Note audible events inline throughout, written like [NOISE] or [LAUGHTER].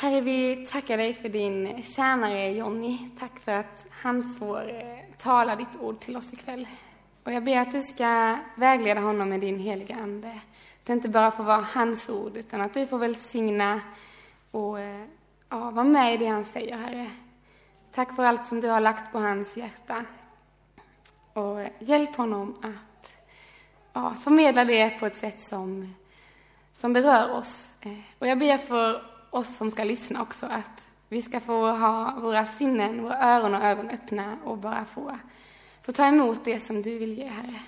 Herre, vi tackar dig för din tjänare Jonny. Tack för att han får eh, tala ditt ord till oss ikväll. Och jag ber att du ska vägleda honom med din heliga Ande. Det inte bara får vara hans ord, utan att du får välsigna och eh, ja, vara med i det han säger, Herre. Tack för allt som du har lagt på hans hjärta. Och eh, hjälp honom att ja, förmedla det på ett sätt som, som berör oss. Och jag ber för oss som ska lyssna också att vi ska få ha våra sinnen, våra öron och ögon öppna och bara få, få ta emot det som du vill ge, Herre.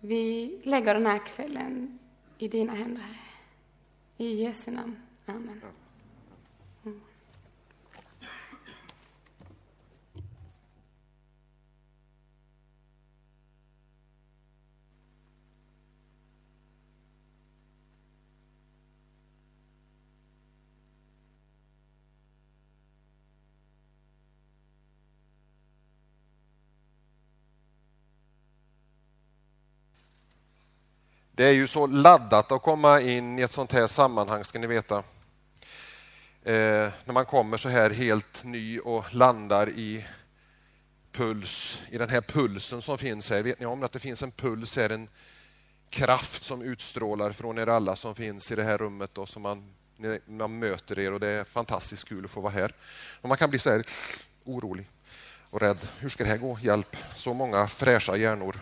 Vi lägger den här kvällen i dina händer, Herre. I Jesu namn. Amen. Det är ju så laddat att komma in i ett sånt här sammanhang, ska ni veta. Eh, när man kommer så här helt ny och landar i puls, i den här pulsen som finns här. Vet ni om att det finns en puls här, en kraft som utstrålar från er alla som finns i det här rummet och som man, man möter er och det är fantastiskt kul att få vara här. Och man kan bli så här orolig och rädd. Hur ska det här gå? Hjälp! Så många fräscha hjärnor.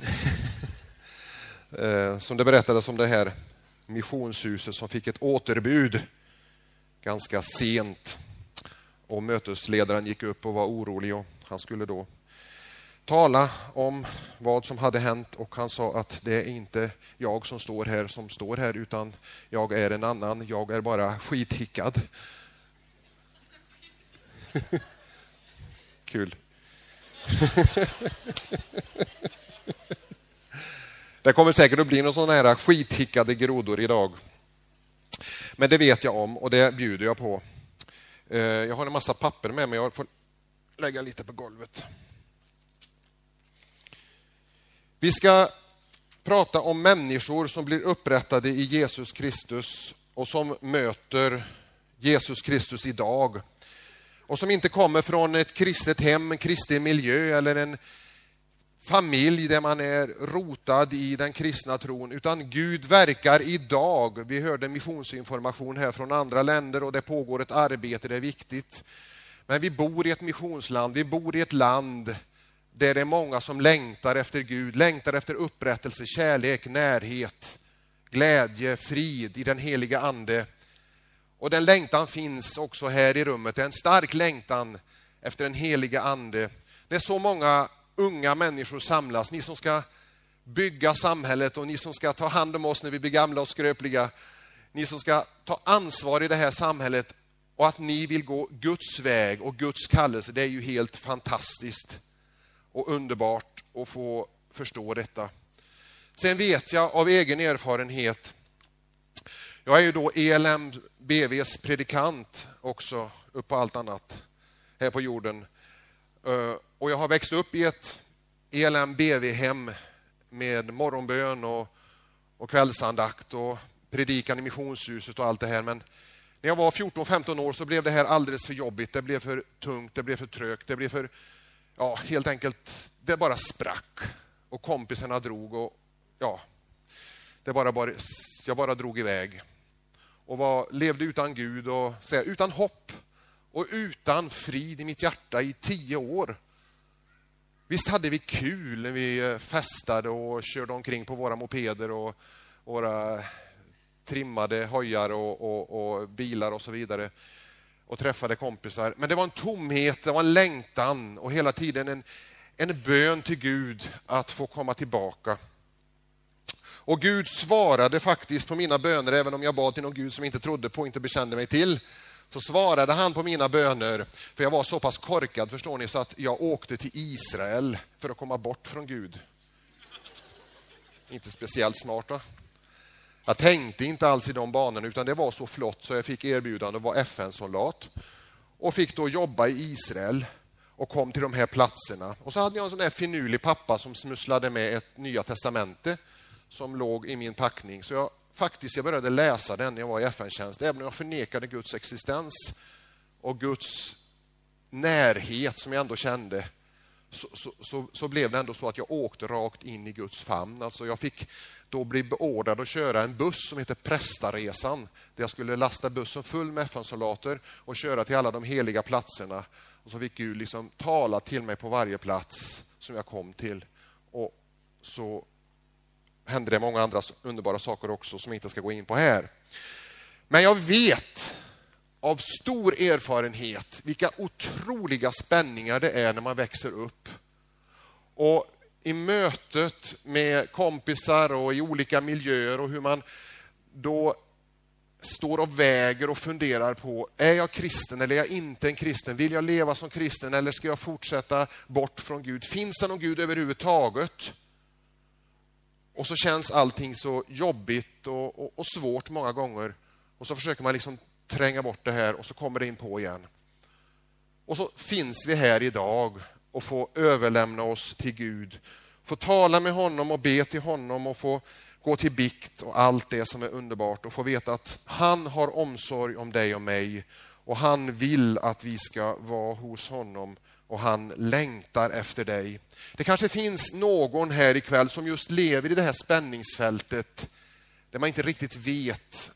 [LAUGHS] Eh, som det berättades om det här missionshuset som fick ett återbud ganska sent. Och mötesledaren gick upp och var orolig och han skulle då tala om vad som hade hänt och han sa att det är inte jag som står här som står här utan jag är en annan, jag är bara skithickad. [LAUGHS] Kul. [LAUGHS] Det kommer säkert att bli några sådana här skithickade grodor idag. Men det vet jag om och det bjuder jag på. Eh, jag har en massa papper med mig. Jag får lägga lite på golvet. Vi ska prata om människor som blir upprättade i Jesus Kristus och som möter Jesus Kristus idag. Och som inte kommer från ett kristet hem, en kristen miljö eller en familj där man är rotad i den kristna tron, utan Gud verkar idag. Vi hörde missionsinformation här från andra länder och det pågår ett arbete, det är viktigt. Men vi bor i ett missionsland, vi bor i ett land där det är många som längtar efter Gud, längtar efter upprättelse, kärlek, närhet, glädje, frid i den heliga Ande. Och den längtan finns också här i rummet, det är en stark längtan efter den heliga Ande. Det är så många unga människor samlas, ni som ska bygga samhället och ni som ska ta hand om oss när vi blir gamla och skröpliga. Ni som ska ta ansvar i det här samhället och att ni vill gå Guds väg och Guds kallelse, det är ju helt fantastiskt och underbart att få förstå detta. Sen vet jag av egen erfarenhet, jag är ju då ELM BVs predikant också, upp på allt annat här på jorden. Eh, och jag har växt upp i ett ELM BV-hem med morgonbön och, och kvällsandakt och predikan i missionshuset och allt det här. Men när jag var 14-15 år så blev det här alldeles för jobbigt. Det blev för tungt, det blev för trögt, det blev för... Ja, helt enkelt, det bara sprack. Och kompisarna drog och ja, det bara, bara, jag bara drog iväg. Och var, levde utan Gud och utan hopp och utan frid i mitt hjärta i tio år. Visst hade vi kul när vi eh, festade och körde omkring på våra mopeder och våra trimmade hojar och, och, och, bilar och så vidare och träffade kompisar. Men det var en tomhet, det var en längtan och hela tiden en, en bön till Gud att få komma tillbaka. Och Gud svarade faktiskt på mina böner, även om jag bad till någon Gud som jag inte trodde på inte bekände mig till så svarade han på mina böner, för jag var så pass korkad förstår ni, så att jag åkte till Israel för att komma bort från Gud. Inte speciellt smart va? Jag tänkte inte alls i de banorna utan det var så flott så jag fick erbjudande att vara FN-soldat och fick då jobba i Israel och kom till de här platserna. Och så hade jag en sån här finurlig pappa som smusslade med ett Nya Testamente som låg i min packning. Så jag faktiskt jag började läsa den när jag var i FN-tjänst, även om jag förnekade Guds existens och Guds närhet som jag ändå kände, så, så, så, så, blev det ändå så att jag åkte rakt in i Guds famn. Alltså jag fick då bli beordrad att köra en buss som heter Prästaresan, där jag skulle lasta bussen full med FN-soldater och köra till alla de heliga platserna. Och så fick Gud liksom tala till mig på varje plats som jag kom till. Och så hände det många andra underbara saker också som jag inte ska gå in på här. Men jag vet av stor erfarenhet vilka otroliga spänningar det är när man växer upp. Och i mötet med kompisar och i olika miljöer och hur man då står och väger och funderar på, är jag kristen eller är jag inte en kristen? Vill jag leva som kristen eller ska jag fortsätta bort från Gud? Finns det någon Gud överhuvudtaget? Och så känns allting så jobbigt och, och, och svårt många gånger. Och så försöker man liksom tränga bort det här och så kommer det in på igen. Och så finns vi här idag och får överlämna oss till Gud. Få tala med honom och be till honom och få gå till bikt och allt det som är underbart och få veta att han har omsorg om dig och mig och han vill att vi ska vara hos honom och han längtar efter dig. Det kanske finns någon här ikväll som just lever i det här spänningsfältet där man inte riktigt vet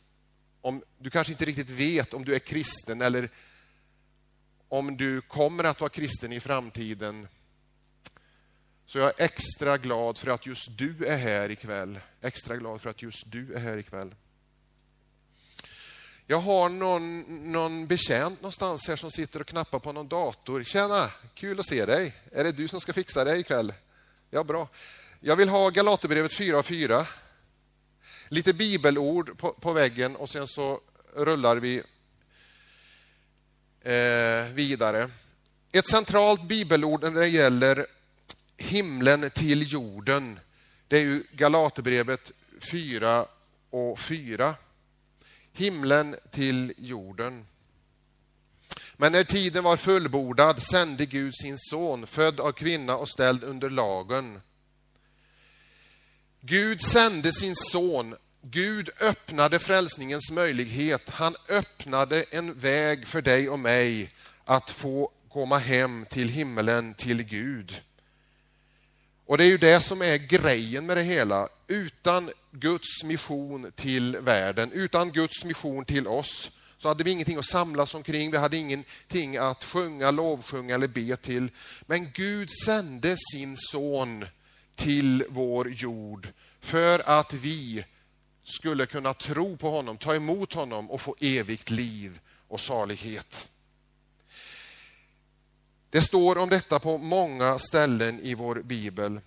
om du kanske inte riktigt vet om du är kristen eller om du kommer att vara kristen i framtiden. Så jag är extra glad för att just du är här ikväll. Extra glad för att just du är här ikväll. Jag har någon, någon betjänt någonstans här som sitter och knappar på någon dator. Tjena, kul att se dig. Är det du som ska fixa det ikväll? Ja, bra. Jag vill ha Galaterbrevet 4 och 4. Lite bibelord på, på väggen och sen så rullar vi eh, vidare. Ett centralt bibelord när det gäller himlen till jorden, det är ju Galaterbrevet 4 och 4. Himlen till jorden. Men när tiden var fullbordad sände Gud sin son, född av kvinna och ställd under lagen. Gud sände sin son. Gud öppnade frälsningens möjlighet. Han öppnade en väg för dig och mig att få komma hem till himmelen, till Gud. Och det är ju det som är grejen med det hela. Utan Guds mission till världen, utan Guds mission till oss, så hade vi ingenting att samlas omkring, vi hade ingenting att sjunga, lovsjunga eller be till. Men Gud sände sin son till vår jord för att vi skulle kunna tro på honom, ta emot honom och få evigt liv och salighet. Det står om detta på många ställen i vår bibel.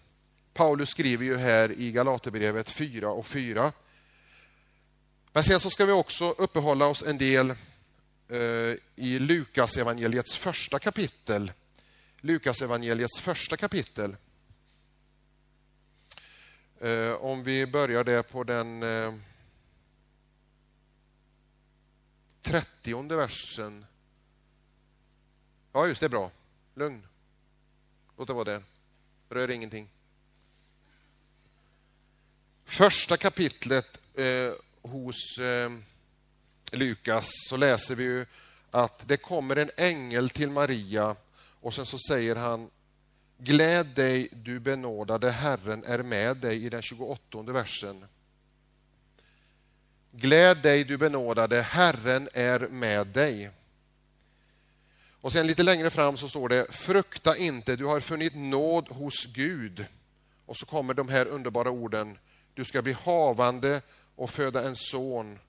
Paulus skriver ju här i Galaterbrevet 4 och 4. Men sen så ska vi också uppehålla oss en del eh, i Lukas evangeliets första kapitel. Lukas evangeliets första kapitel. Eh, om vi börjar det på den eh, trettionde versen. Ja, just det, bra. Lugn. Låt det vara där. Rör ingenting. Första kapitlet eh, hos eh, Lukas så läser vi ju att det kommer en ängel till Maria och sen så säger han Gläd dig, du benådade, Herren är med dig i den 28 versen. Gläd dig, du benådade, Herren är med dig. Och sen lite längre fram så står det, frukta inte, du har funnit nåd hos Gud. Och så kommer de här underbara orden, du ska bli havande och föda en son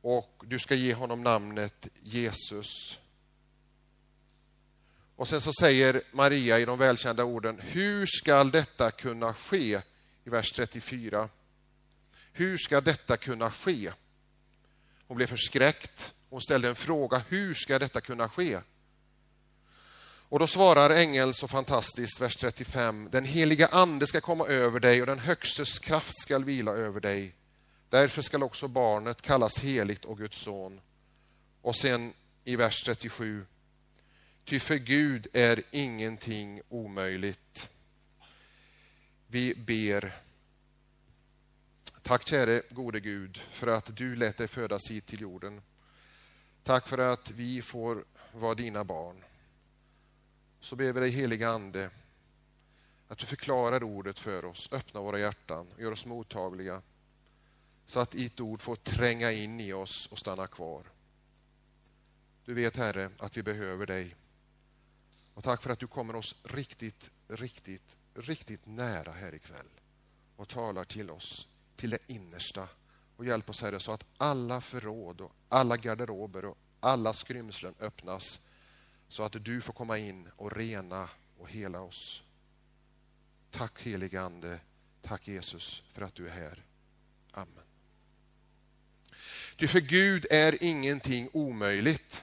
och du ska ge honom namnet Jesus. Och sen så säger Maria i de välkända orden, hur skall detta kunna ske? I vers 34. Hur ska detta kunna ske? Hon blev förskräckt. Hon ställde en fråga, hur ska detta kunna ske? Och då svarar ängeln så fantastiskt, vers 35. Den heliga ande ska komma över dig och den högstes kraft skall vila över dig. Därför skall också barnet kallas heligt och Guds son. Och sen i vers 37. Ty för Gud är ingenting omöjligt. Vi ber Tack käre gode Gud för att du lät dig födas hit till jorden. Tack för att vi får vara dina barn. Så ber vi dig heliga Ande att du förklarar ordet för oss, öppnar våra hjärtan och gör oss mottagliga så att ditt ord får tränga in i oss och stanna kvar. Du vet Herre att vi behöver dig. Och tack för att du kommer oss riktigt, riktigt, riktigt nära här ikväll och talar till oss, till det innersta. Och hjälp oss Herre så att alla förråd och alla garderober och alla skrymslen öppnas så att du får komma in och rena och hela oss. Tack helige Ande, tack Jesus för att du är här. Amen. Ty för Gud är ingenting omöjligt.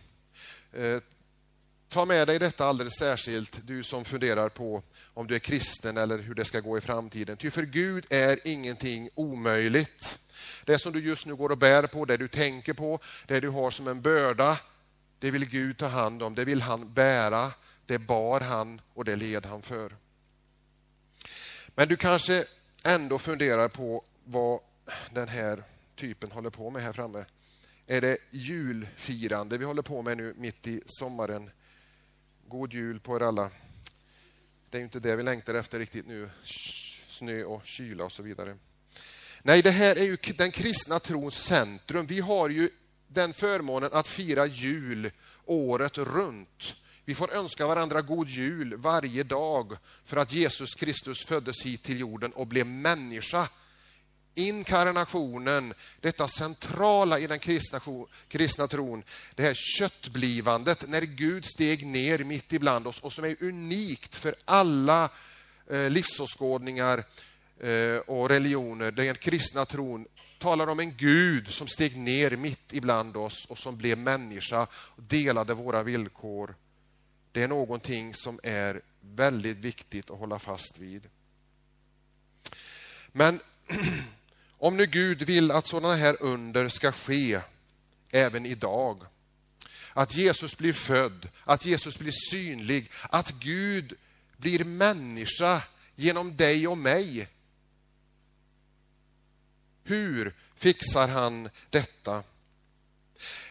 Eh, ta med dig detta alldeles särskilt, du som funderar på om du är kristen eller hur det ska gå i framtiden. Ty för Gud är ingenting omöjligt. Det som du just nu går och bär på, det du tänker på, det du har som en börda, det vill Gud ta hand om, det vill han bära, det bar han och det led han för. Men du kanske ändå funderar på vad den här typen håller på med här framme. Är det julfirande vi håller på med nu mitt i sommaren? God jul på er alla. Det är ju inte det vi längtar efter riktigt nu. Snö och kyla och så vidare. Nej, det här är ju den kristna trons centrum. Vi har ju den förmånen att fira jul året runt. Vi får önska varandra god jul varje dag för att Jesus Kristus föddes hit till jorden och blev människa. Inkarnationen, detta centrala i den kristna, kristna tron, det här köttblivandet, när Gud steg ner mitt ibland oss och som är unikt för alla eh, livsåskådningar eh, och religioner. Den kristna tron talar om en Gud som steg ner mitt ibland oss och som blev människa och delade våra villkor det är någonting som är väldigt viktigt att hålla fast vid. Men [CLEARS THROAT] om nu Gud vill att sådana här under ska ske även idag, att Jesus blir född, att Jesus blir synlig, att Gud blir människa genom dig och mig. Hur fixar han detta?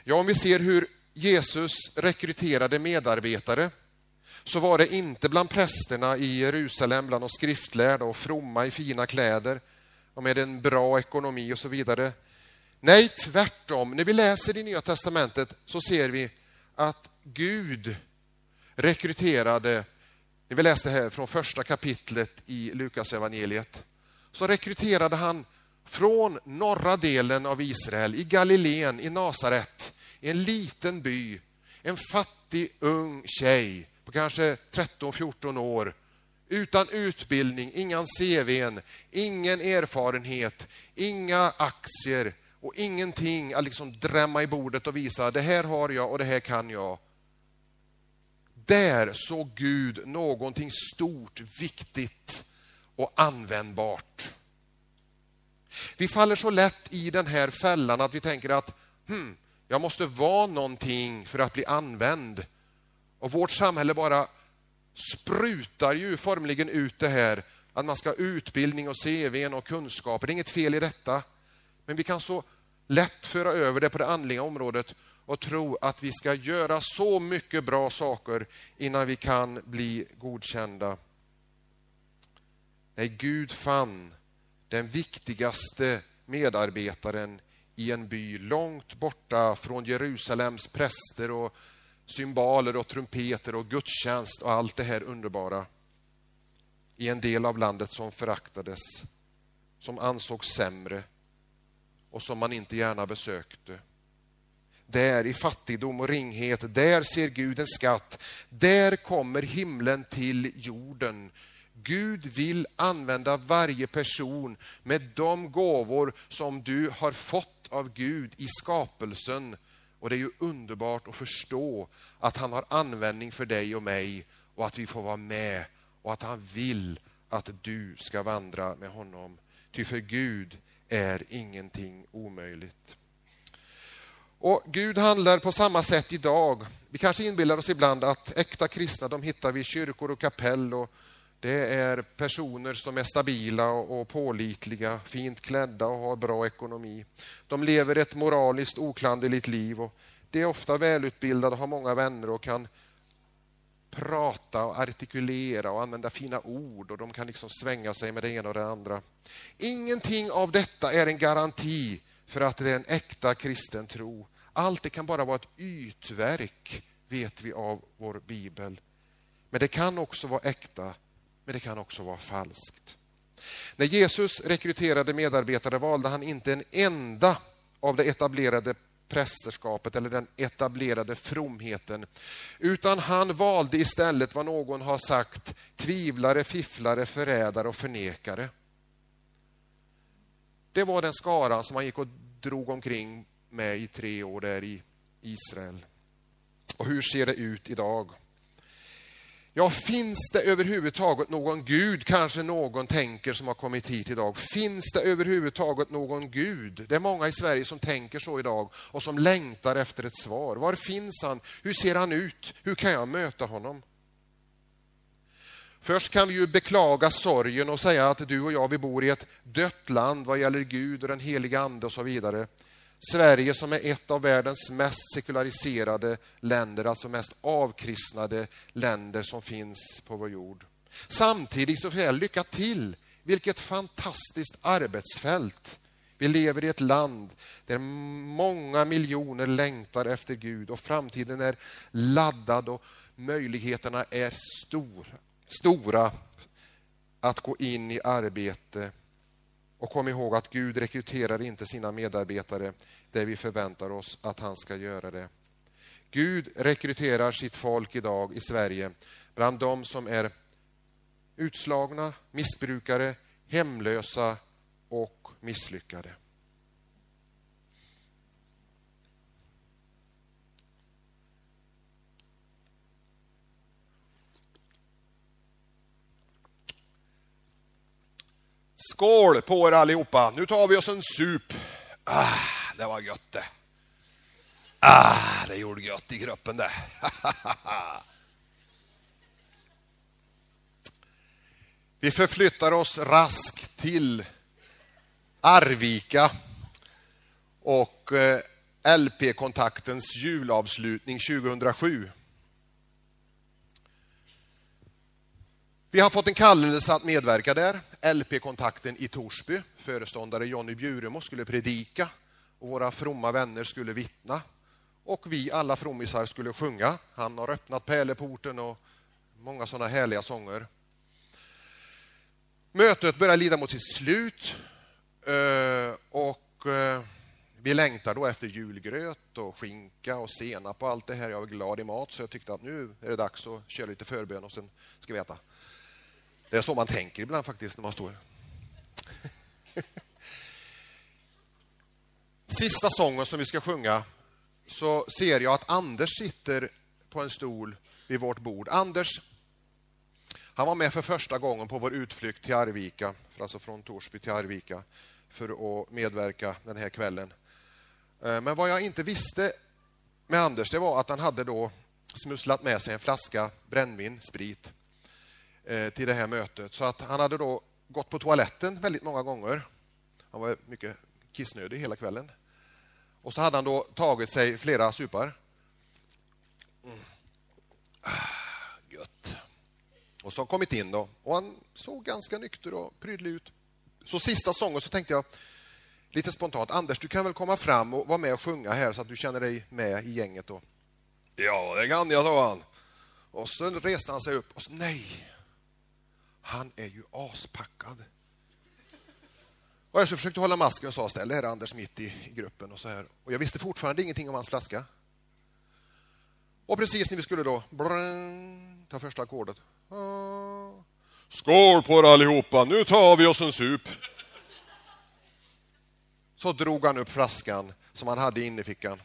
Ja, om vi ser hur Jesus rekryterade medarbetare så var det inte bland prästerna i Jerusalem, bland de skriftlärda och fromma i fina kläder och med en bra ekonomi och så vidare. Nej, tvärtom. När vi läser i Nya Testamentet så ser vi att Gud rekryterade, när vi läste här från första kapitlet i Lukas evangeliet, så rekryterade han från norra delen av Israel, i Galileen, i Nasaret, i en liten by, en fattig ung tjej på kanske 13-14 år, utan utbildning, inga CVn, ingen erfarenhet, inga aktier och ingenting att liksom drämma i bordet och visa det här har jag och det här kan jag. Där såg Gud någonting stort, viktigt och användbart. Vi faller så lätt i den här fällan att vi tänker att hmm, jag måste vara någonting för att bli använd. Och vårt samhälle bara sprutar ju formligen ut det här att man ska ha utbildning och CV och kunskaper. Det är inget fel i detta. Men vi kan så lätt föra över det på det andliga området och tro att vi ska göra så mycket bra saker innan vi kan bli godkända. Nej, Gud fann den viktigaste medarbetaren i en by långt borta från Jerusalems präster och symboler och trumpeter och gudstjänst och allt det här underbara i en del av landet som föraktades, som ansågs sämre och som man inte gärna besökte. Där i fattigdom och ringhet, där ser Gud en skatt. Där kommer himlen till jorden. Gud vill använda varje person med de gåvor som du har fått av Gud i skapelsen och det är ju underbart att förstå att han har användning för dig och mig och att vi får vara med och att han vill att du ska vandra med honom. Ty för Gud är ingenting omöjligt. Och Gud handlar på samma sätt idag. Vi kanske inbillar oss ibland att äkta kristna de hittar vi i kyrkor och kapell och det är personer som är stabila och pålitliga, fint klädda och har bra ekonomi. De lever ett moraliskt oklanderligt liv och de är ofta välutbildade, har många vänner och kan prata och artikulera och använda fina ord och de kan liksom svänga sig med det ena och det andra. Ingenting av detta är en garanti för att det är en äkta kristen tro. Allt det kan bara vara ett ytverk, vet vi av vår bibel. Men det kan också vara äkta, men det kan också vara falskt. När Jesus rekryterade medarbetare valde han inte en enda av det etablerade prästerskapet eller den etablerade fromheten. Utan han valde istället vad någon har sagt tvivlare, fifflare, förrädare och förnekare. Det var den skaran som han gick och drog omkring med i tre år där i Israel. Och hur ser det ut idag? Ja, finns det överhuvudtaget någon Gud, kanske någon tänker som har kommit hit idag. Finns det överhuvudtaget någon Gud? Det är många i Sverige som tänker så idag och som längtar efter ett svar. Var finns han? Hur ser han ut? Hur kan jag möta honom? Först kan vi ju beklaga sorgen och säga att du och jag, vi bor i ett dött land vad gäller Gud och den heliga Ande och så vidare. Sverige som är ett av världens mest sekulariserade länder, alltså mest avkristnade länder som finns på vår jord. Samtidigt så får jag lycka till. Vilket fantastiskt arbetsfält. Vi lever i ett land där många miljoner längtar efter Gud och framtiden är laddad och möjligheterna är stor, stora att gå in i arbete och kom ihåg att Gud rekryterar inte sina medarbetare där vi förväntar oss att han ska göra det. Gud rekryterar sitt folk idag i Sverige bland de som är utslagna, missbrukare, hemlösa och misslyckade. Skål på er allihopa. Nu tar vi oss en sup. Ah, det var gött det. Ah, det gjorde gött i kroppen det. [LAUGHS] vi förflyttar oss raskt till Arvika och eh, LP-kontaktens julavslutning 2007. Vi har fått en kallelse att medverka där. LP-kontakten i Torsby, föreståndare Jonny Bjuremo skulle predika och våra fromma vänner skulle vittna. Och vi alla frommisar skulle sjunga. Han har öppnat pärleporten och många sådana härliga sånger. Mötet börjar lida mot sitt slut eh, och eh, vi längtar då efter julgröt och skinka och senap och allt det här. Jag är glad i mat så jag tyckte att nu är det dags att köra lite förbön och sen ska vi äta. Det är så man tänker ibland faktiskt när man står. [LAUGHS] Sista sången som vi ska sjunga så ser jag att Anders sitter på en stol vid vårt bord. Anders, han var med för första gången på vår utflykt till Arvika, alltså från Torsby till Arvika, för att medverka den här kvällen. Eh, men vad jag inte visste med Anders, det var att han hade då smusslat med sig en flaska brännvin, sprit, Eh, till det här mötet. Så att han hade då gått på toaletten väldigt många gånger. Han var mycket kissnödig hela kvällen. Och så hade han då tagit sig flera supar. Mm. Ah, gött. Och så kommit in då. Och han såg ganska nykter och prydlig ut. Så sista sången så tänkte jag lite spontant, Anders, du kan väl komma fram och vara med och sjunga här så att du känner dig med i gänget då? Ja, det kan jag, sa han. Och så reste han sig upp och så, nej, han är ju aspackad. Och jag så försökte hålla masken och sa ställ dig här Anders mitt i, i, gruppen och så här. Och jag visste fortfarande ingenting om hans flaska. Och precis när vi skulle då brrrr, ta första ackordet. Ah, skål på er allihopa, nu tar vi oss en sup. Så drog han upp flaskan som han hade i innerfickan.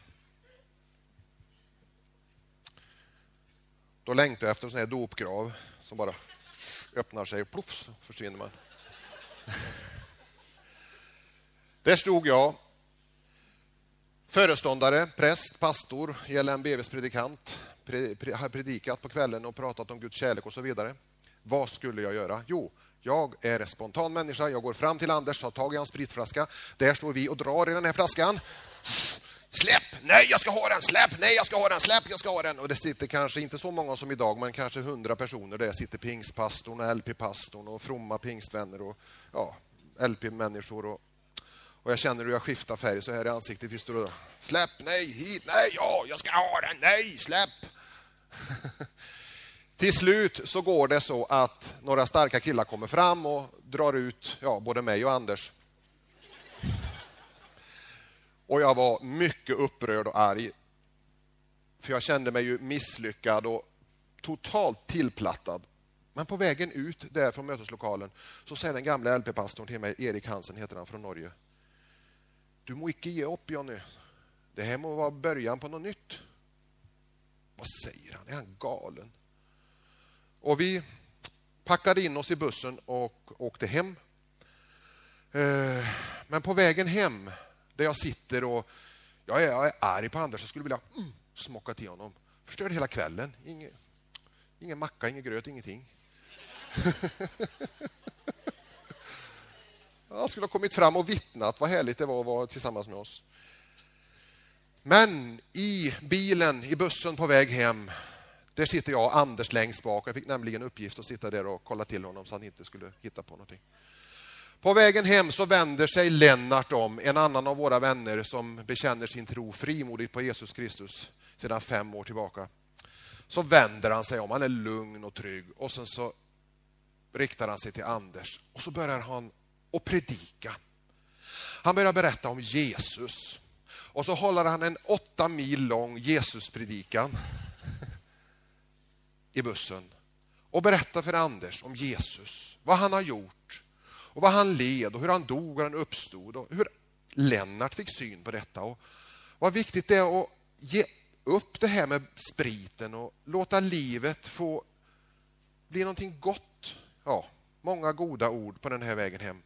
Då längtade jag efter en sån här dopgrav som bara öppnar sig och ploff så försvinner man. [LAUGHS] Där stod jag, föreståndare, präst, pastor, ELMBVs predikant, har predikat på kvällen och pratat om Guds kärlek och så vidare. Vad skulle jag göra? Jo, jag är en spontan människa. Jag går fram till Anders, tar tag i hans spritflaska. Där står vi och drar i den här flaskan. Släpp! Nej, jag ska ha den! Släpp! Nej, jag ska ha den! Släpp! Jag ska ha den! Och det sitter kanske inte så många som idag, men kanske hundra personer. Där sitter pingstpastorn och LP-pastorn och fromma pingstvänner och ja, LP-människor. Och, och jag känner hur jag skiftar färg så här i ansiktet. Visst då? släpp! Nej, hit! Nej, ja, jag ska ha den! Nej, släpp! [LAUGHS] Till slut så går det så att några starka killar kommer fram och drar ut ja, både mig och Anders. Och jag var mycket upprörd och arg. För jag kände mig ju misslyckad och totalt tillplattad. Men på vägen ut där från möteslokalen så säger den gamla LP-pastorn till mig, Erik Hansen heter han från Norge. Du må icke ge upp Jonny. Det här må vara början på något nytt. Vad säger han? Är han galen? Och vi packade in oss i bussen och åkte hem. Eh, men på vägen hem, där jag sitter och jag är, jag är arg på Anders, jag skulle vilja mm, smocka till honom. Förstörde hela kvällen. Ingen, ingen macka, ingen gröt, ingenting. [LAUGHS] Jag skulle ha kommit fram och vittnat vad härligt det var att vara tillsammans med oss. Men i bilen, i bussen på väg hem, där sitter jag och Anders längst bak. Jag fick nämligen uppgift att sitta där och kolla till honom så han inte skulle hitta på någonting. På vägen hem så vänder sig Lennart om, en annan av våra vänner som bekänner sin tro frimodigt på Jesus Kristus sedan fem år tillbaka. Så vänder han sig om, han är lugn och trygg och sen så riktar han sig till Anders och så börjar han att predika. Han börjar berätta om Jesus och så håller han en åtta mil lång Jesuspredikan i bussen och berättar för Anders om Jesus, vad han har gjort och vad han led och hur han dog och han uppstod och hur Lennart fick syn på detta och vad viktigt det är att ge upp det här med spriten och låta livet få bli någonting gott. Ja, många goda ord på den här vägen hem.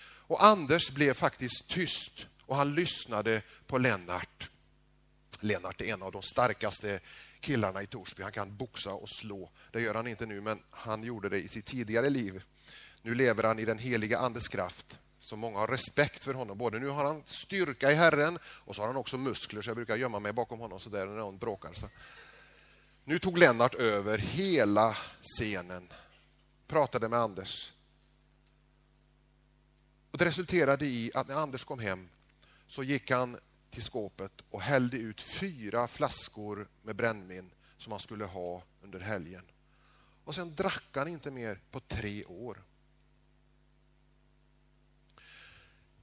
Och Anders blev faktiskt tyst och han lyssnade på Lennart. Lennart är en av de starkaste killarna i Torsby. Han kan boxa och slå. Det gör han inte nu, men han gjorde det i sitt tidigare liv. Nu lever han i den heliga Andes kraft. Så många har respekt för honom. Både nu har han styrka i Herren och så har han också muskler, så jag brukar gömma mig bakom honom så där när någon bråkar. Så. Nu tog Lennart över hela scenen. Pratade med Anders. Och det resulterade i att när Anders kom hem så gick han till skåpet och hällde ut fyra flaskor med brännvin som han skulle ha under helgen. Och sen drack han inte mer på tre år.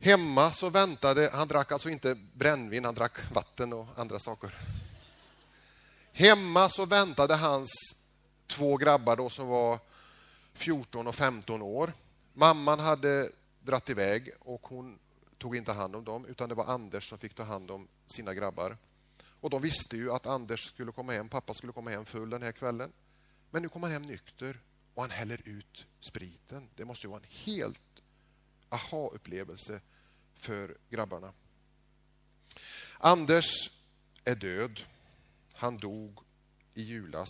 Hemma så väntade, han drack alltså inte brännvin, han drack vatten och andra saker. Hemma så väntade hans två grabbar då som var 14 och 15 år. Mamman hade dratt iväg och hon tog inte hand om dem, utan det var Anders som fick ta hand om sina grabbar. Och de visste ju att Anders skulle komma hem, pappa skulle komma hem full den här kvällen. Men nu kommer han hem nykter och han häller ut spriten. Det måste ju vara en helt aha-upplevelse för grabbarna. Anders är död. Han dog i julas.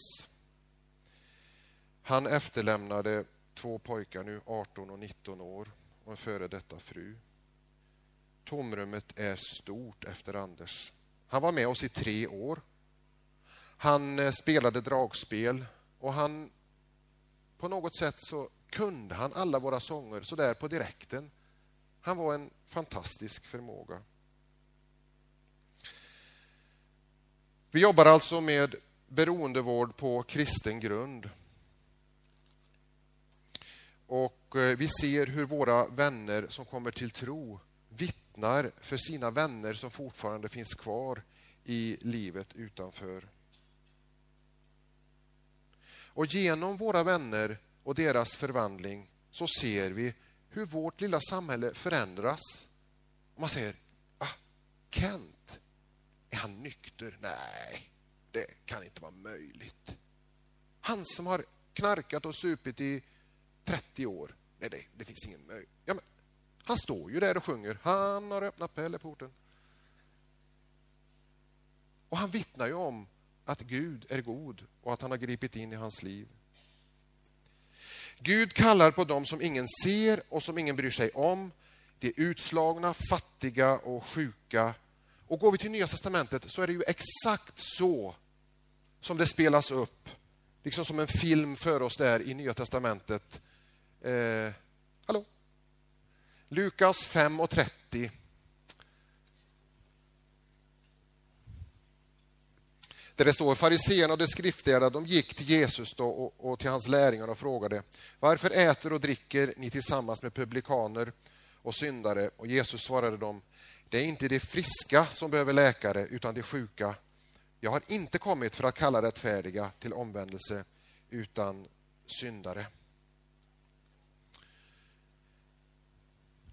Han efterlämnade två pojkar nu, 18 och 19 år, och en före detta fru. Tomrummet är stort efter Anders. Han var med oss i tre år. Han eh, spelade dragspel och han på något sätt så kunde han alla våra sånger så där på direkten. Han var en fantastisk förmåga. Vi jobbar alltså med beroendevård på kristen grund. Och eh, vi ser hur våra vänner som kommer till tro vittnar för sina vänner som fortfarande finns kvar i livet utanför. Och genom våra vänner och deras förvandling så ser vi hur vårt lilla samhälle förändras. man säger, ah, Kent, är han nykter? Nej, det kan inte vara möjligt. Han som har knarkat och supit i 30 år. Nej, det, det finns ingen möjlighet. Ja, han står ju där och sjunger. Han har öppnat Pelleporten. Och han vittnar ju om att Gud är god och att han har gripit in i hans liv. Gud kallar på dem som ingen ser och som ingen bryr sig om. De utslagna, fattiga och sjuka. Och går vi till Nya Testamentet så är det ju exakt så som det spelas upp. Liksom som en film för oss där i Nya Testamentet. Eh, hallå? Lukas 5 och 30. Där det står fariséerna och de skriftlärda, de gick till Jesus då och, och till hans lärjungar och frågade varför äter och dricker ni tillsammans med publikaner och syndare? Och Jesus svarade dem, det är inte de friska som behöver läkare utan de sjuka. Jag har inte kommit för att kalla rättfärdiga till omvändelse utan syndare.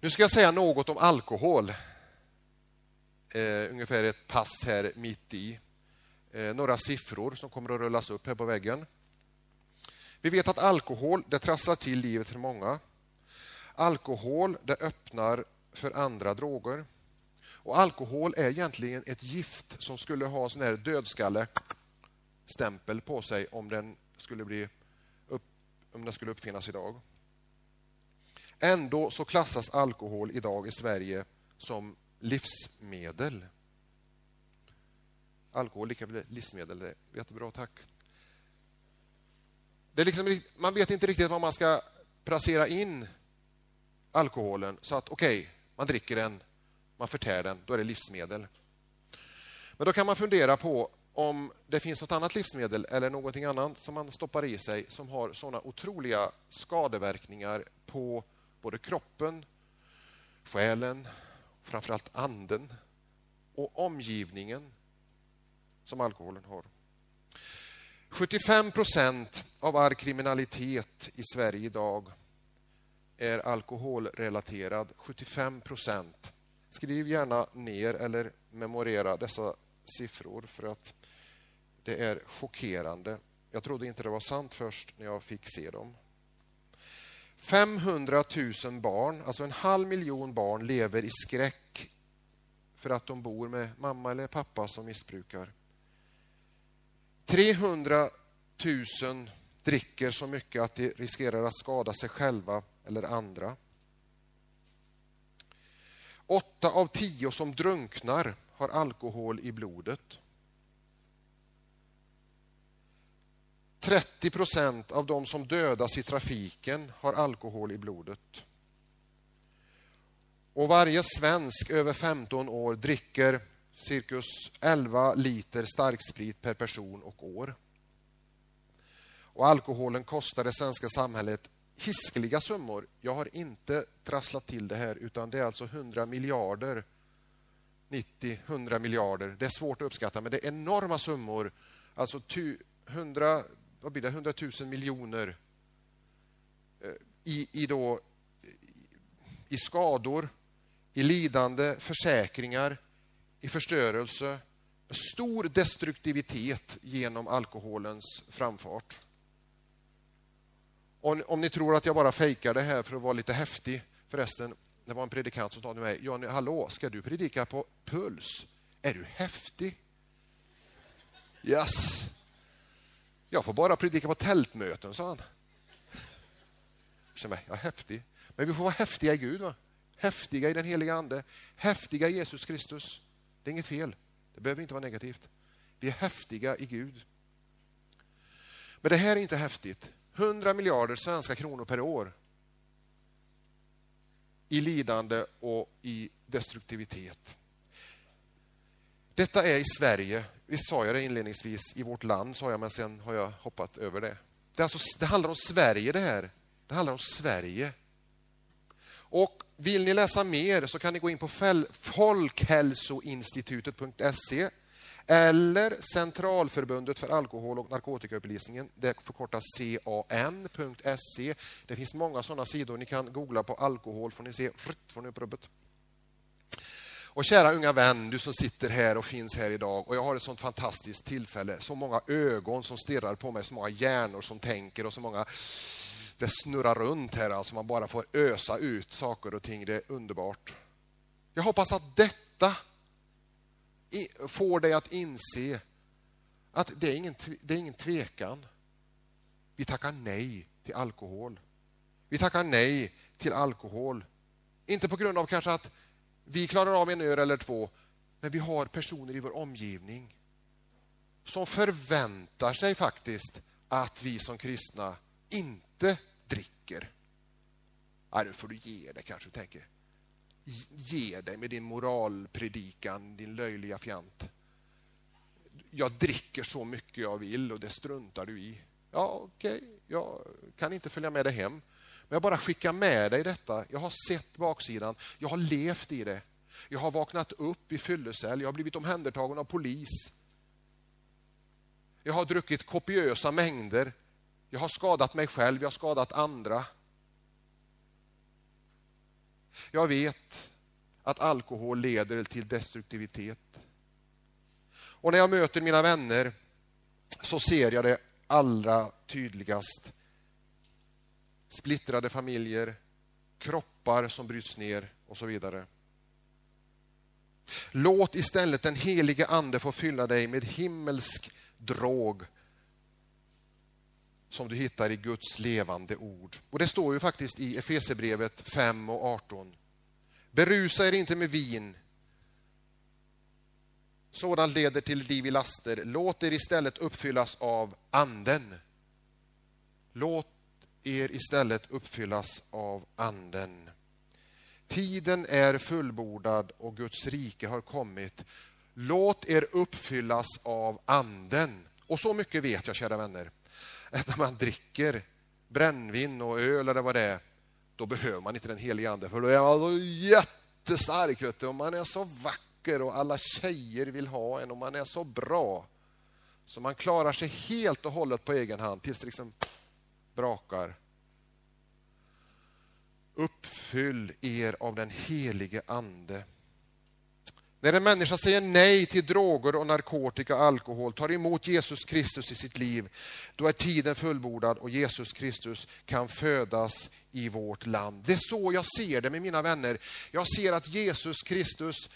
Nu ska jag säga något om alkohol. Eh, ungefär ett pass här mitt i. Eh, några siffror som kommer att rullas upp här på väggen. Vi vet att alkohol det trasslar till livet för många. Alkohol det öppnar för andra droger. Och alkohol är egentligen ett gift som skulle ha en sån här dödskalle-stämpel på sig om den skulle, bli upp, om den skulle uppfinnas idag. Ändå så klassas alkohol idag i Sverige som livsmedel. Alkohol lika väl livsmedel, det är jättebra, tack. Det är liksom, man vet inte riktigt var man ska placera in alkoholen så att okej, okay, man dricker den, man förtär den, då är det livsmedel. Men då kan man fundera på om det finns något annat livsmedel eller någonting annat som man stoppar i sig som har sådana otroliga skadeverkningar på både kroppen, själen, framförallt anden och omgivningen som alkoholen har. 75 procent av all kriminalitet i Sverige idag är alkoholrelaterad. 75 procent. Skriv gärna ner eller memorera dessa siffror för att det är chockerande. Jag trodde inte det var sant först när jag fick se dem. 500 000 barn, alltså en halv miljon barn, lever i skräck för att de bor med mamma eller pappa som missbrukar. 300 000 dricker så mycket att de riskerar att skada sig själva eller andra. Åtta av tio som drunknar har alkohol i blodet. 30 procent av de som dödas i trafiken har alkohol i blodet. Och varje svensk över 15 år dricker cirkus 11 liter starksprit per person och år. Och alkoholen kostar det svenska samhället hiskeliga summor. Jag har inte trasslat till det här, utan det är alltså 100 miljarder 90-100 miljarder. Det är svårt att uppskatta, men det är enorma summor. Alltså 100, vad blir det, 100 000 miljoner eh, i, i, då, i skador, i lidande, försäkringar, i förstörelse, stor destruktivitet genom alkoholens framfart. Om, om ni tror att jag bara fejkar det här för att vara lite häftig, förresten, det var en predikant som sa till mig, Johnny, hallå, ska du predika på puls? Är du häftig? Yes. Jag får bara predika på tältmöten, sa han. Jag mig, är häftig. Men vi får vara häftiga i Gud, va? häftiga i den heliga Ande, häftiga i Jesus Kristus. Det är inget fel. Det behöver inte vara negativt. Vi är häftiga i Gud. Men det här är inte häftigt. 100 miljarder svenska kronor per år i lidande och i destruktivitet. Detta är i Sverige. Visst sa jag det inledningsvis, i vårt land sa jag, men sen har jag hoppat över det. Det, alltså, det handlar om Sverige det här. Det handlar om Sverige. Och vill ni läsa mer så kan ni gå in på folkhälsoinstitutet.se eller Centralförbundet för alkohol och narkotikaupplysningen, det förkortas can.se. Det finns många sådana sidor. Ni kan googla på alkohol får ni se, får ni upp rubbet. Och kära unga vän, du som sitter här och finns här idag och jag har ett sånt fantastiskt tillfälle, så många ögon som stirrar på mig, så många hjärnor som tänker och så många det snurrar runt här, alltså man bara får ösa ut saker och ting. Det är underbart. Jag hoppas att detta får dig att inse att det är ingen, det är ingen tvekan. Vi tackar nej till alkohol. Vi tackar nej till alkohol. Inte på grund av kanske att vi klarar av en öl eller två, men vi har personer i vår omgivning som förväntar sig faktiskt att vi som kristna inte tänker, nej nu får du ge dig kanske du tänker. Ge dig med din moralpredikan, din löjliga fjant. Jag dricker så mycket jag vill och det struntar du i. Ja, okej, okay. jag kan inte följa med dig hem. Men jag bara skickar med dig detta. Jag har sett baksidan, jag har levt i det. Jag har vaknat upp i fyllecell, jag har blivit omhändertagen av polis. Jag har druckit kopiösa mängder. Jag har skadat mig själv, jag har skadat andra. Jag vet att alkohol leder till destruktivitet. Och när jag möter mina vänner så ser jag det allra tydligast. Splittrade familjer, kroppar som bryts ner och så vidare. Låt istället den helige Ande få fylla dig med himmelsk drog som du hittar i Guds levande ord. Och Det står ju faktiskt i Efesebrevet 5 och 18. Berusa er inte med vin. Sådant leder till liv i laster. Låt er istället uppfyllas av Anden. Låt er istället uppfyllas av Anden. Tiden är fullbordad och Guds rike har kommit. Låt er uppfyllas av Anden. Och så mycket vet jag, kära vänner, att när man dricker brännvin och öl eller vad det är, då behöver man inte den helige Ande, för då är man så jättestark. Vet du. Och man är så vacker och alla tjejer vill ha en och man är så bra. Så man klarar sig helt och hållet på egen hand tills det liksom brakar. Uppfyll er av den helige Ande. När en människa säger nej till droger och narkotika och alkohol, tar emot Jesus Kristus i sitt liv, då är tiden fullbordad och Jesus Kristus kan födas i vårt land. Det är så jag ser det med mina vänner. Jag ser att Jesus Kristus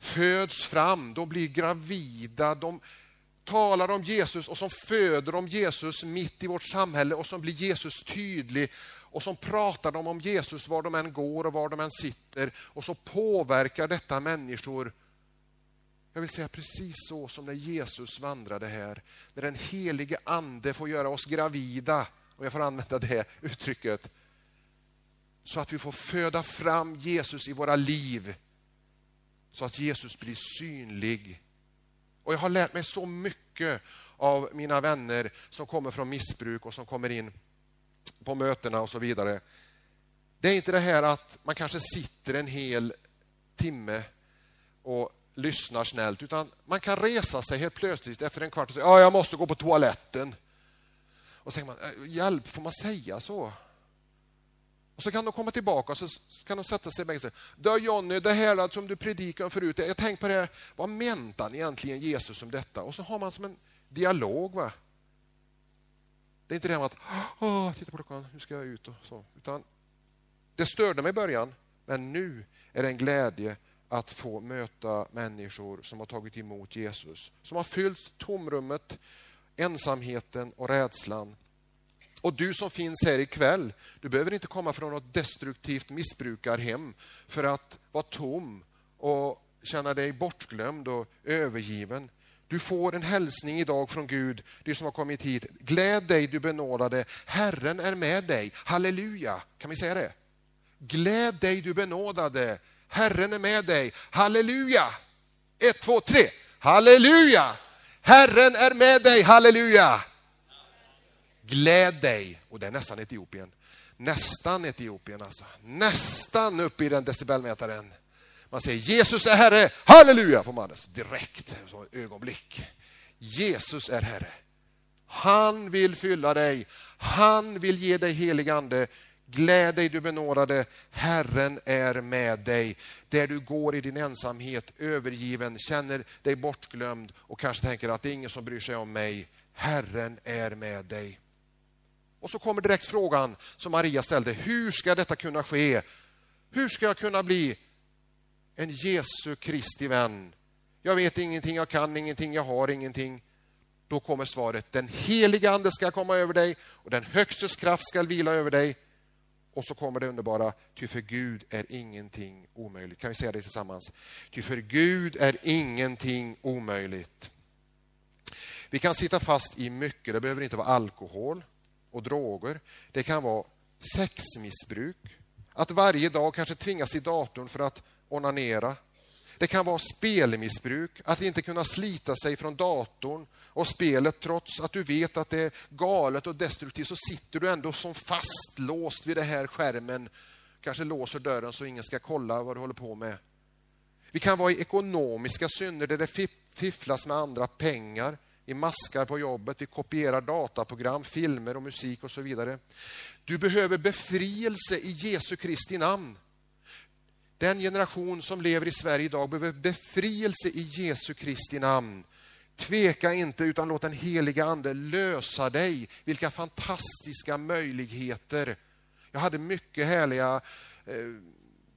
föds fram, de blir gravida, de talar om Jesus och som föder om Jesus mitt i vårt samhälle och som blir Jesus tydlig och som pratar de om Jesus var de än går och var de än sitter och så påverkar detta människor jag vill säga precis så som när Jesus vandrade här. När den helige ande får göra oss gravida, om jag får använda det uttrycket. Så att vi får föda fram Jesus i våra liv. Så att Jesus blir synlig. Och jag har lärt mig så mycket av mina vänner som kommer från missbruk och som kommer in på mötena och så vidare. Det är inte det här att man kanske sitter en hel timme och lyssnar snällt, utan man kan resa sig helt plötsligt efter en kvart och säga ja, jag måste gå på toaletten. Och så tänker man, äh, hjälp, får man säga så? Och så kan de komma tillbaka och så kan de sätta sig och säga, du Jonny, det här som du predikade om förut, jag tänkte på det här, vad menade han egentligen Jesus om detta? Och så har man som en dialog. Va? Det är inte det här med att, Åh, titta på klockan, nu ska jag ut och så. Utan det störde mig i början, men nu är det en glädje att få möta människor som har tagit emot Jesus. Som har fyllt tomrummet, ensamheten och rädslan. Och du som finns här ikväll, du behöver inte komma från något destruktivt missbrukarhem för att vara tom och känna dig bortglömd och övergiven. Du får en hälsning idag från Gud, du som har kommit hit. Gläd dig du benådade, Herren är med dig. Halleluja, kan vi säga det? Gläd dig du benådade, Herren är med dig. Halleluja! Ett, två, tre. Halleluja! Herren är med dig. Halleluja! Gläd dig. Och det är nästan Etiopien. Nästan Etiopien alltså. Nästan uppe i den decibelmätaren. Man säger Jesus är Herre. Halleluja! Får man det direkt, som ett ögonblick. Jesus är Herre. Han vill fylla dig. Han vill ge dig helig ande. Gläd dig du benådade, Herren är med dig. Där du går i din ensamhet, övergiven, känner dig bortglömd och kanske tänker att det är ingen som bryr sig om mig. Herren är med dig. Och så kommer direkt frågan som Maria ställde. Hur ska detta kunna ske? Hur ska jag kunna bli en Jesu Kristi vän? Jag vet ingenting, jag kan ingenting, jag har ingenting. Då kommer svaret. Den heliga Ande ska komma över dig och den Högstes kraft ska vila över dig och så kommer det underbara, ty för Gud är ingenting omöjligt. Kan vi säga det tillsammans? Ty för Gud är ingenting omöjligt. Vi kan sitta fast i mycket. Det behöver inte vara alkohol och droger. Det kan vara sexmissbruk. Att varje dag kanske tvingas till datorn för att onanera. Det kan vara spelmissbruk, att inte kunna slita sig från datorn och spelet trots att du vet att det är galet och destruktivt så sitter du ändå som fastlåst vid den här skärmen. Kanske låser dörren så ingen ska kolla vad du håller på med. Vi kan vara i ekonomiska synder där det fifflas med andra pengar, i maskar på jobbet, vi kopierar dataprogram, filmer och musik och så vidare. Du behöver befrielse i Jesu Kristi namn. Den generation som lever i Sverige idag behöver befrielse i Jesu Kristi namn. Tveka inte utan låt den heliga ande lösa dig. Vilka fantastiska möjligheter. Jag hade mycket härliga eh,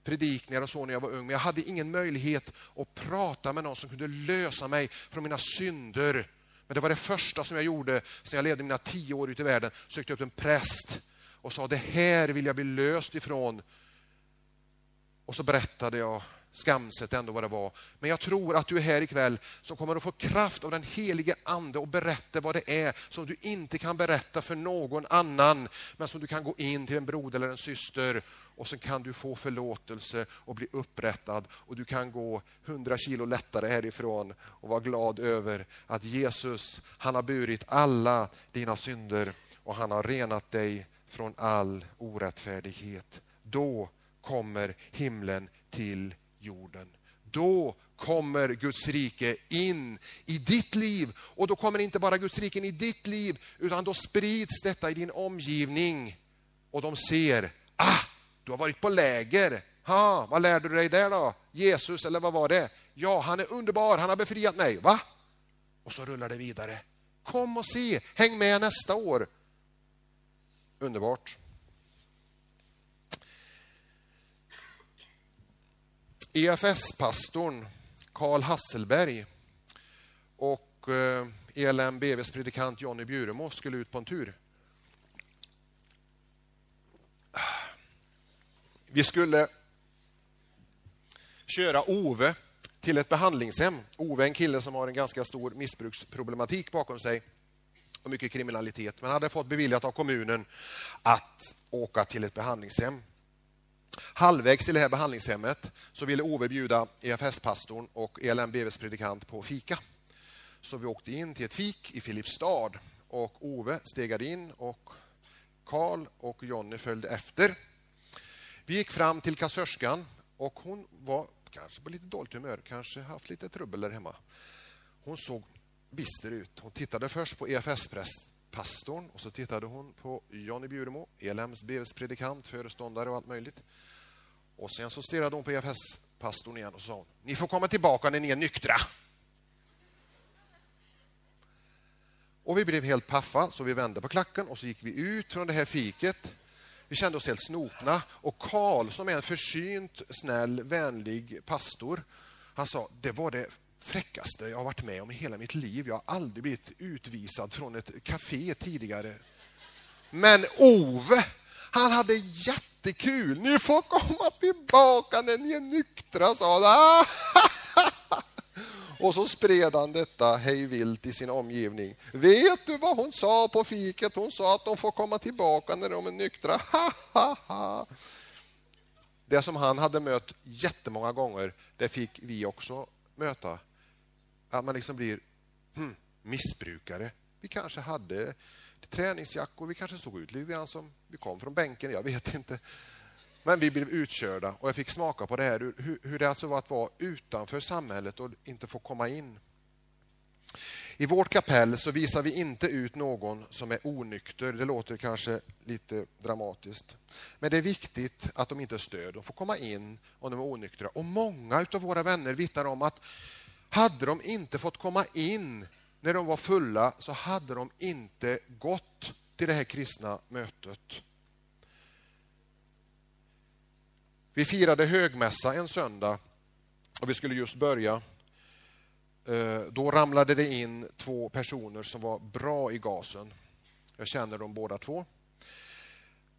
predikningar och så när jag var ung, men jag hade ingen möjlighet att prata med någon som kunde lösa mig från mina synder. Men det var det första som jag gjorde sen jag levde mina tio år ute i världen. Sökte upp en präst och sa det här vill jag bli löst ifrån. Och så berättade jag skamset ändå vad det var. Men jag tror att du är här ikväll som kommer att få kraft av den helige ande och berätta vad det är som du inte kan berätta för någon annan. Men som du kan gå in till en broder eller en syster och så kan du få förlåtelse och bli upprättad och du kan gå hundra kilo lättare härifrån och vara glad över att Jesus, han har burit alla dina synder och han har renat dig från all orättfärdighet. Då kommer himlen till jorden. Då kommer Guds rike in i ditt liv. Och då kommer inte bara Guds rike in i ditt liv, utan då sprids detta i din omgivning. Och de ser, ah, du har varit på läger. Ha, vad lärde du dig där då? Jesus, eller vad var det? Ja, han är underbar, han har befriat mig. Va? Och så rullar det vidare. Kom och se, häng med nästa år. Underbart. EFS-pastorn Karl Hasselberg och eh, ELMBVs predikant Jonny Bjuremo skulle ut på en tur. Vi skulle köra Ove till ett behandlingshem. Ove är en kille som har en ganska stor missbruksproblematik bakom sig och mycket kriminalitet, men hade fått beviljat av kommunen att åka till ett behandlingshem. Halvvägs till det här behandlingshemmet så ville Ove bjuda EFS-pastorn och ELM-BVs predikant på fika. Så vi åkte in till ett fik i Filipstad och Ove stegade in och Karl och Jonny följde efter. Vi gick fram till kassörskan och hon var kanske på lite dåligt humör, kanske haft lite trubbel där hemma. Hon såg bister ut. Hon tittade först på EFS-prästen pastorn och så tittade hon på Jonny Bjuremo, ELMs BVs predikant, föreståndare och allt möjligt. Och sen så stirrade hon på EFS-pastorn igen och sa ni får komma tillbaka när ni är nyktra. Och vi blev helt paffa, så vi vände på klacken och så gick vi ut från det här fiket. Vi kände oss helt snopna. Och Karl, som är en försynt, snäll, vänlig pastor, han sa det var det fräckaste jag har varit med om i hela mitt liv. Jag har aldrig blivit utvisad från ett café tidigare. Men Ove, han hade jättekul. Ni får komma tillbaka när ni är nyktra, sa han. [LAUGHS] Och så spred han detta hej vilt i sin omgivning. Vet du vad hon sa på fiket? Hon sa att de får komma tillbaka när de är nyktra. [LAUGHS] Det som han hade mött jättemånga gånger, det fick vi också möta. Att man liksom blir hmm, missbrukare. Vi kanske hade träningsjackor, vi kanske såg ut lite grann som vi kom från bänken, jag vet inte. Men vi blev utkörda och jag fick smaka på det här, hur, hur det alltså var att vara utanför samhället och inte få komma in. I vårt kapell så visar vi inte ut någon som är onykter. Det låter kanske lite dramatiskt. Men det är viktigt att de inte är stöd. De får komma in om de är onyktra. Och många av våra vänner vittnar om att hade de inte fått komma in när de var fulla så hade de inte gått till det här kristna mötet. Vi firade högmässa en söndag och vi skulle just börja. Eh, då ramlade det in två personer som var bra i gasen. Jag känner dem båda två.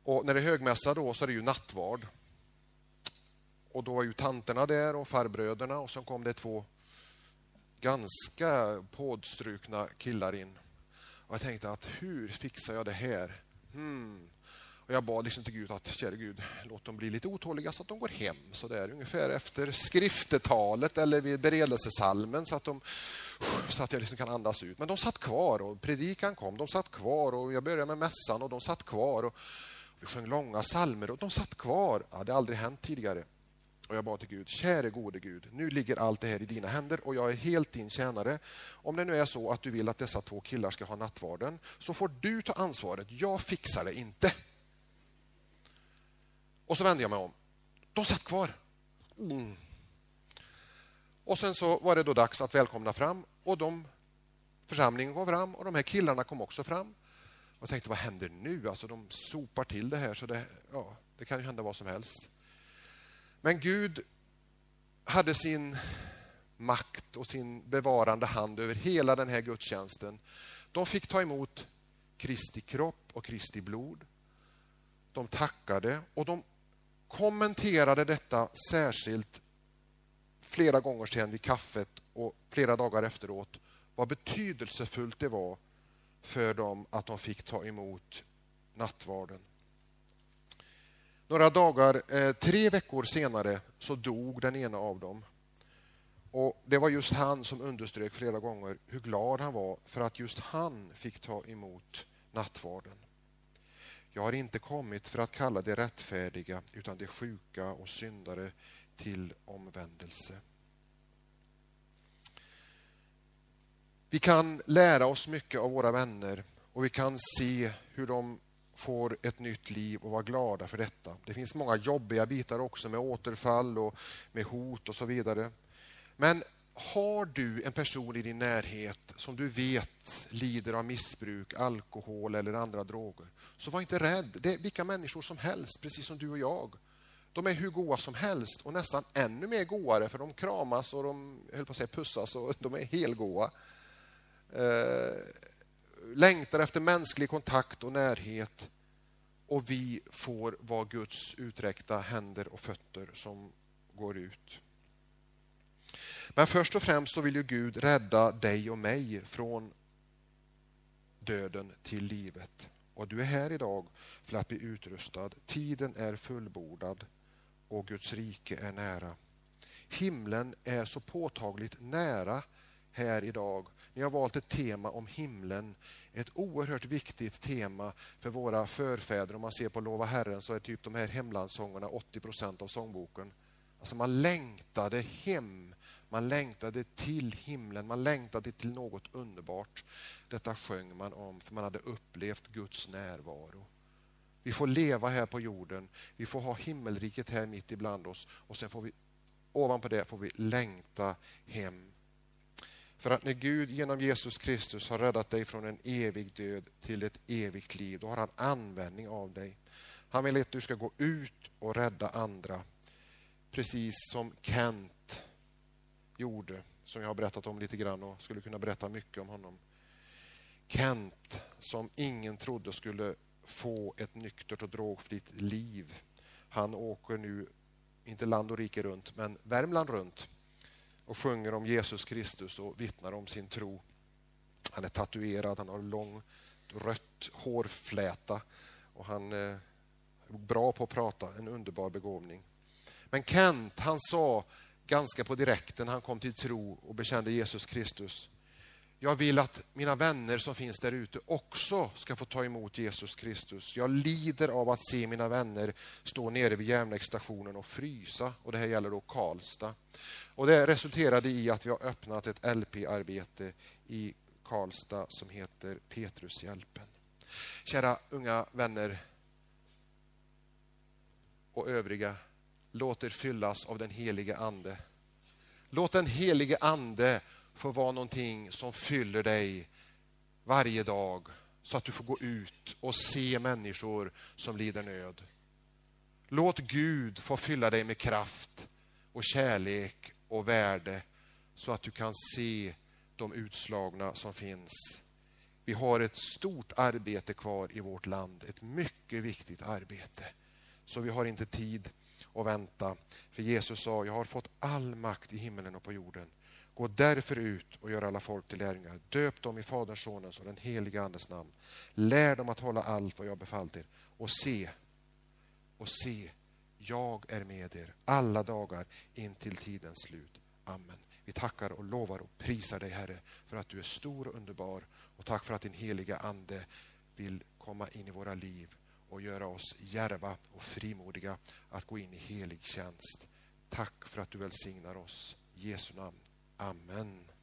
Och när det är högmässa då så är det ju nattvard. Och då var ju tanterna där och farbröderna och så kom det två ganska pådstrukna killar in. Och jag tänkte att hur fixar jag det här? Hmm. Och jag bad liksom till Gud att, käre Gud, låt dem bli lite otåliga så att de går hem så där ungefär efter skriftetalet eller vid beredelsesalmen så att, de, så att jag liksom kan andas ut. Men de satt kvar och predikan kom, de satt kvar och jag började med mässan och de satt kvar. Och vi sjöng långa salmer och de satt kvar. Ja, det hade aldrig hänt tidigare. Och jag bad till Gud, käre gode Gud, nu ligger allt det här i dina händer och jag är helt din tjänare. Om det nu är så att du vill att dessa två killar ska ha nattvarden så får du ta ansvaret. Jag fixar det inte. Och så vände jag mig om. De satt kvar. Mm. Och sen så var det då dags att välkomna fram och de, församlingen kom fram och de här killarna kom också fram. Och jag tänkte, vad händer nu? Alltså de sopar till det här så det, ja, det kan ju hända vad som helst. Men Gud hade sin makt och sin bevarande hand över hela den här gudstjänsten. De fick ta emot Kristi kropp och Kristi blod. De tackade och de kommenterade detta särskilt flera gånger sedan vid kaffet och flera dagar efteråt vad betydelsefullt det var för dem att de fick ta emot nattvarden. Några dagar, eh, tre veckor senare, så dog den ena av dem. Och Det var just han som underströk flera gånger hur glad han var för att just han fick ta emot nattvarden. Jag har inte kommit för att kalla de rättfärdiga utan de sjuka och syndare till omvändelse. Vi kan lära oss mycket av våra vänner och vi kan se hur de får ett nytt liv och vara glada för detta. Det finns många jobbiga bitar också med återfall och med hot och så vidare. Men har du en person i din närhet som du vet lider av missbruk, alkohol eller andra droger, så var inte rädd. Det är vilka människor som helst, precis som du och jag. De är hur goa som helst och nästan ännu mer goare för de kramas och de höll på att säga pussas och de är helgoa. Eh, Längtar efter mänsklig kontakt och närhet och vi får vara Guds uträckta händer och fötter som går ut. Men först och främst så vill ju Gud rädda dig och mig från döden till livet. Och du är här idag för att bli utrustad. Tiden är fullbordad och Guds rike är nära. Himlen är så påtagligt nära här idag. Ni har valt ett tema om himlen. Ett oerhört viktigt tema för våra förfäder. Om man ser på Lova Herren så är typ de här hemlandssångerna 80 procent av sångboken. Alltså man längtade hem man längtade till himlen, man längtade till något underbart. Detta sjöng man om, för man hade upplevt Guds närvaro. Vi får leva här på jorden, vi får ha himmelriket här mitt ibland oss och sen får vi ovanpå det får vi längta hem. För att när Gud genom Jesus Kristus har räddat dig från en evig död till ett evigt liv, då har han användning av dig. Han vill att du ska gå ut och rädda andra. Precis som Kent gjorde, som jag har berättat om lite grann och skulle kunna berätta mycket om honom. Kent, som ingen trodde skulle få ett nyktert och drogfritt liv. Han åker nu, inte land och rike runt, men Värmland runt och sjunger om Jesus Kristus och vittnar om sin tro. Han är tatuerad, han har lång rött hårfläta och han är bra på att prata, en underbar begåvning. Men Kent, han sa ganska på direkten han kom till tro och bekände Jesus Kristus. Jag vill att mina vänner som finns där ute också ska få ta emot Jesus Kristus. Jag lider av att se mina vänner stå nere vid järnvägsstationen och frysa. Och det här gäller då Karlstad. Och det resulterade i att vi har öppnat ett LP-arbete i Karlstad som heter Petrushjälpen. Kära unga vänner och övriga Låt er fyllas av den helige Ande. Låt den helige Ande får vara någonting som fyller dig varje dag så att du får gå ut och se människor som lider nöd. Låt Gud få fylla dig med kraft och kärlek och värde så att du kan se de utslagna som finns Vi har ett stort arbete kvar i vårt land, ett mycket viktigt arbete. Så vi har inte tid att vänta. För Jesus sa, jag har fått all makt i himmelen och på jorden. Gå därför ut och gör alla folk till lärjungar. Döp dem i Faderns, Sonens och den helige Andes namn. Lär dem att hålla allt vad jag befallt er. Och se, och se, jag är med er alla dagar in till tidens slut. Amen. Vi tackar och lovar och prisar dig Herre för att du är stor och underbar och tack för att din heliga Ande vill komma in i våra liv och göra oss järva och frimodiga att gå in i helig tjänst. Tack för att du välsignar oss. I Jesu namn. Amen.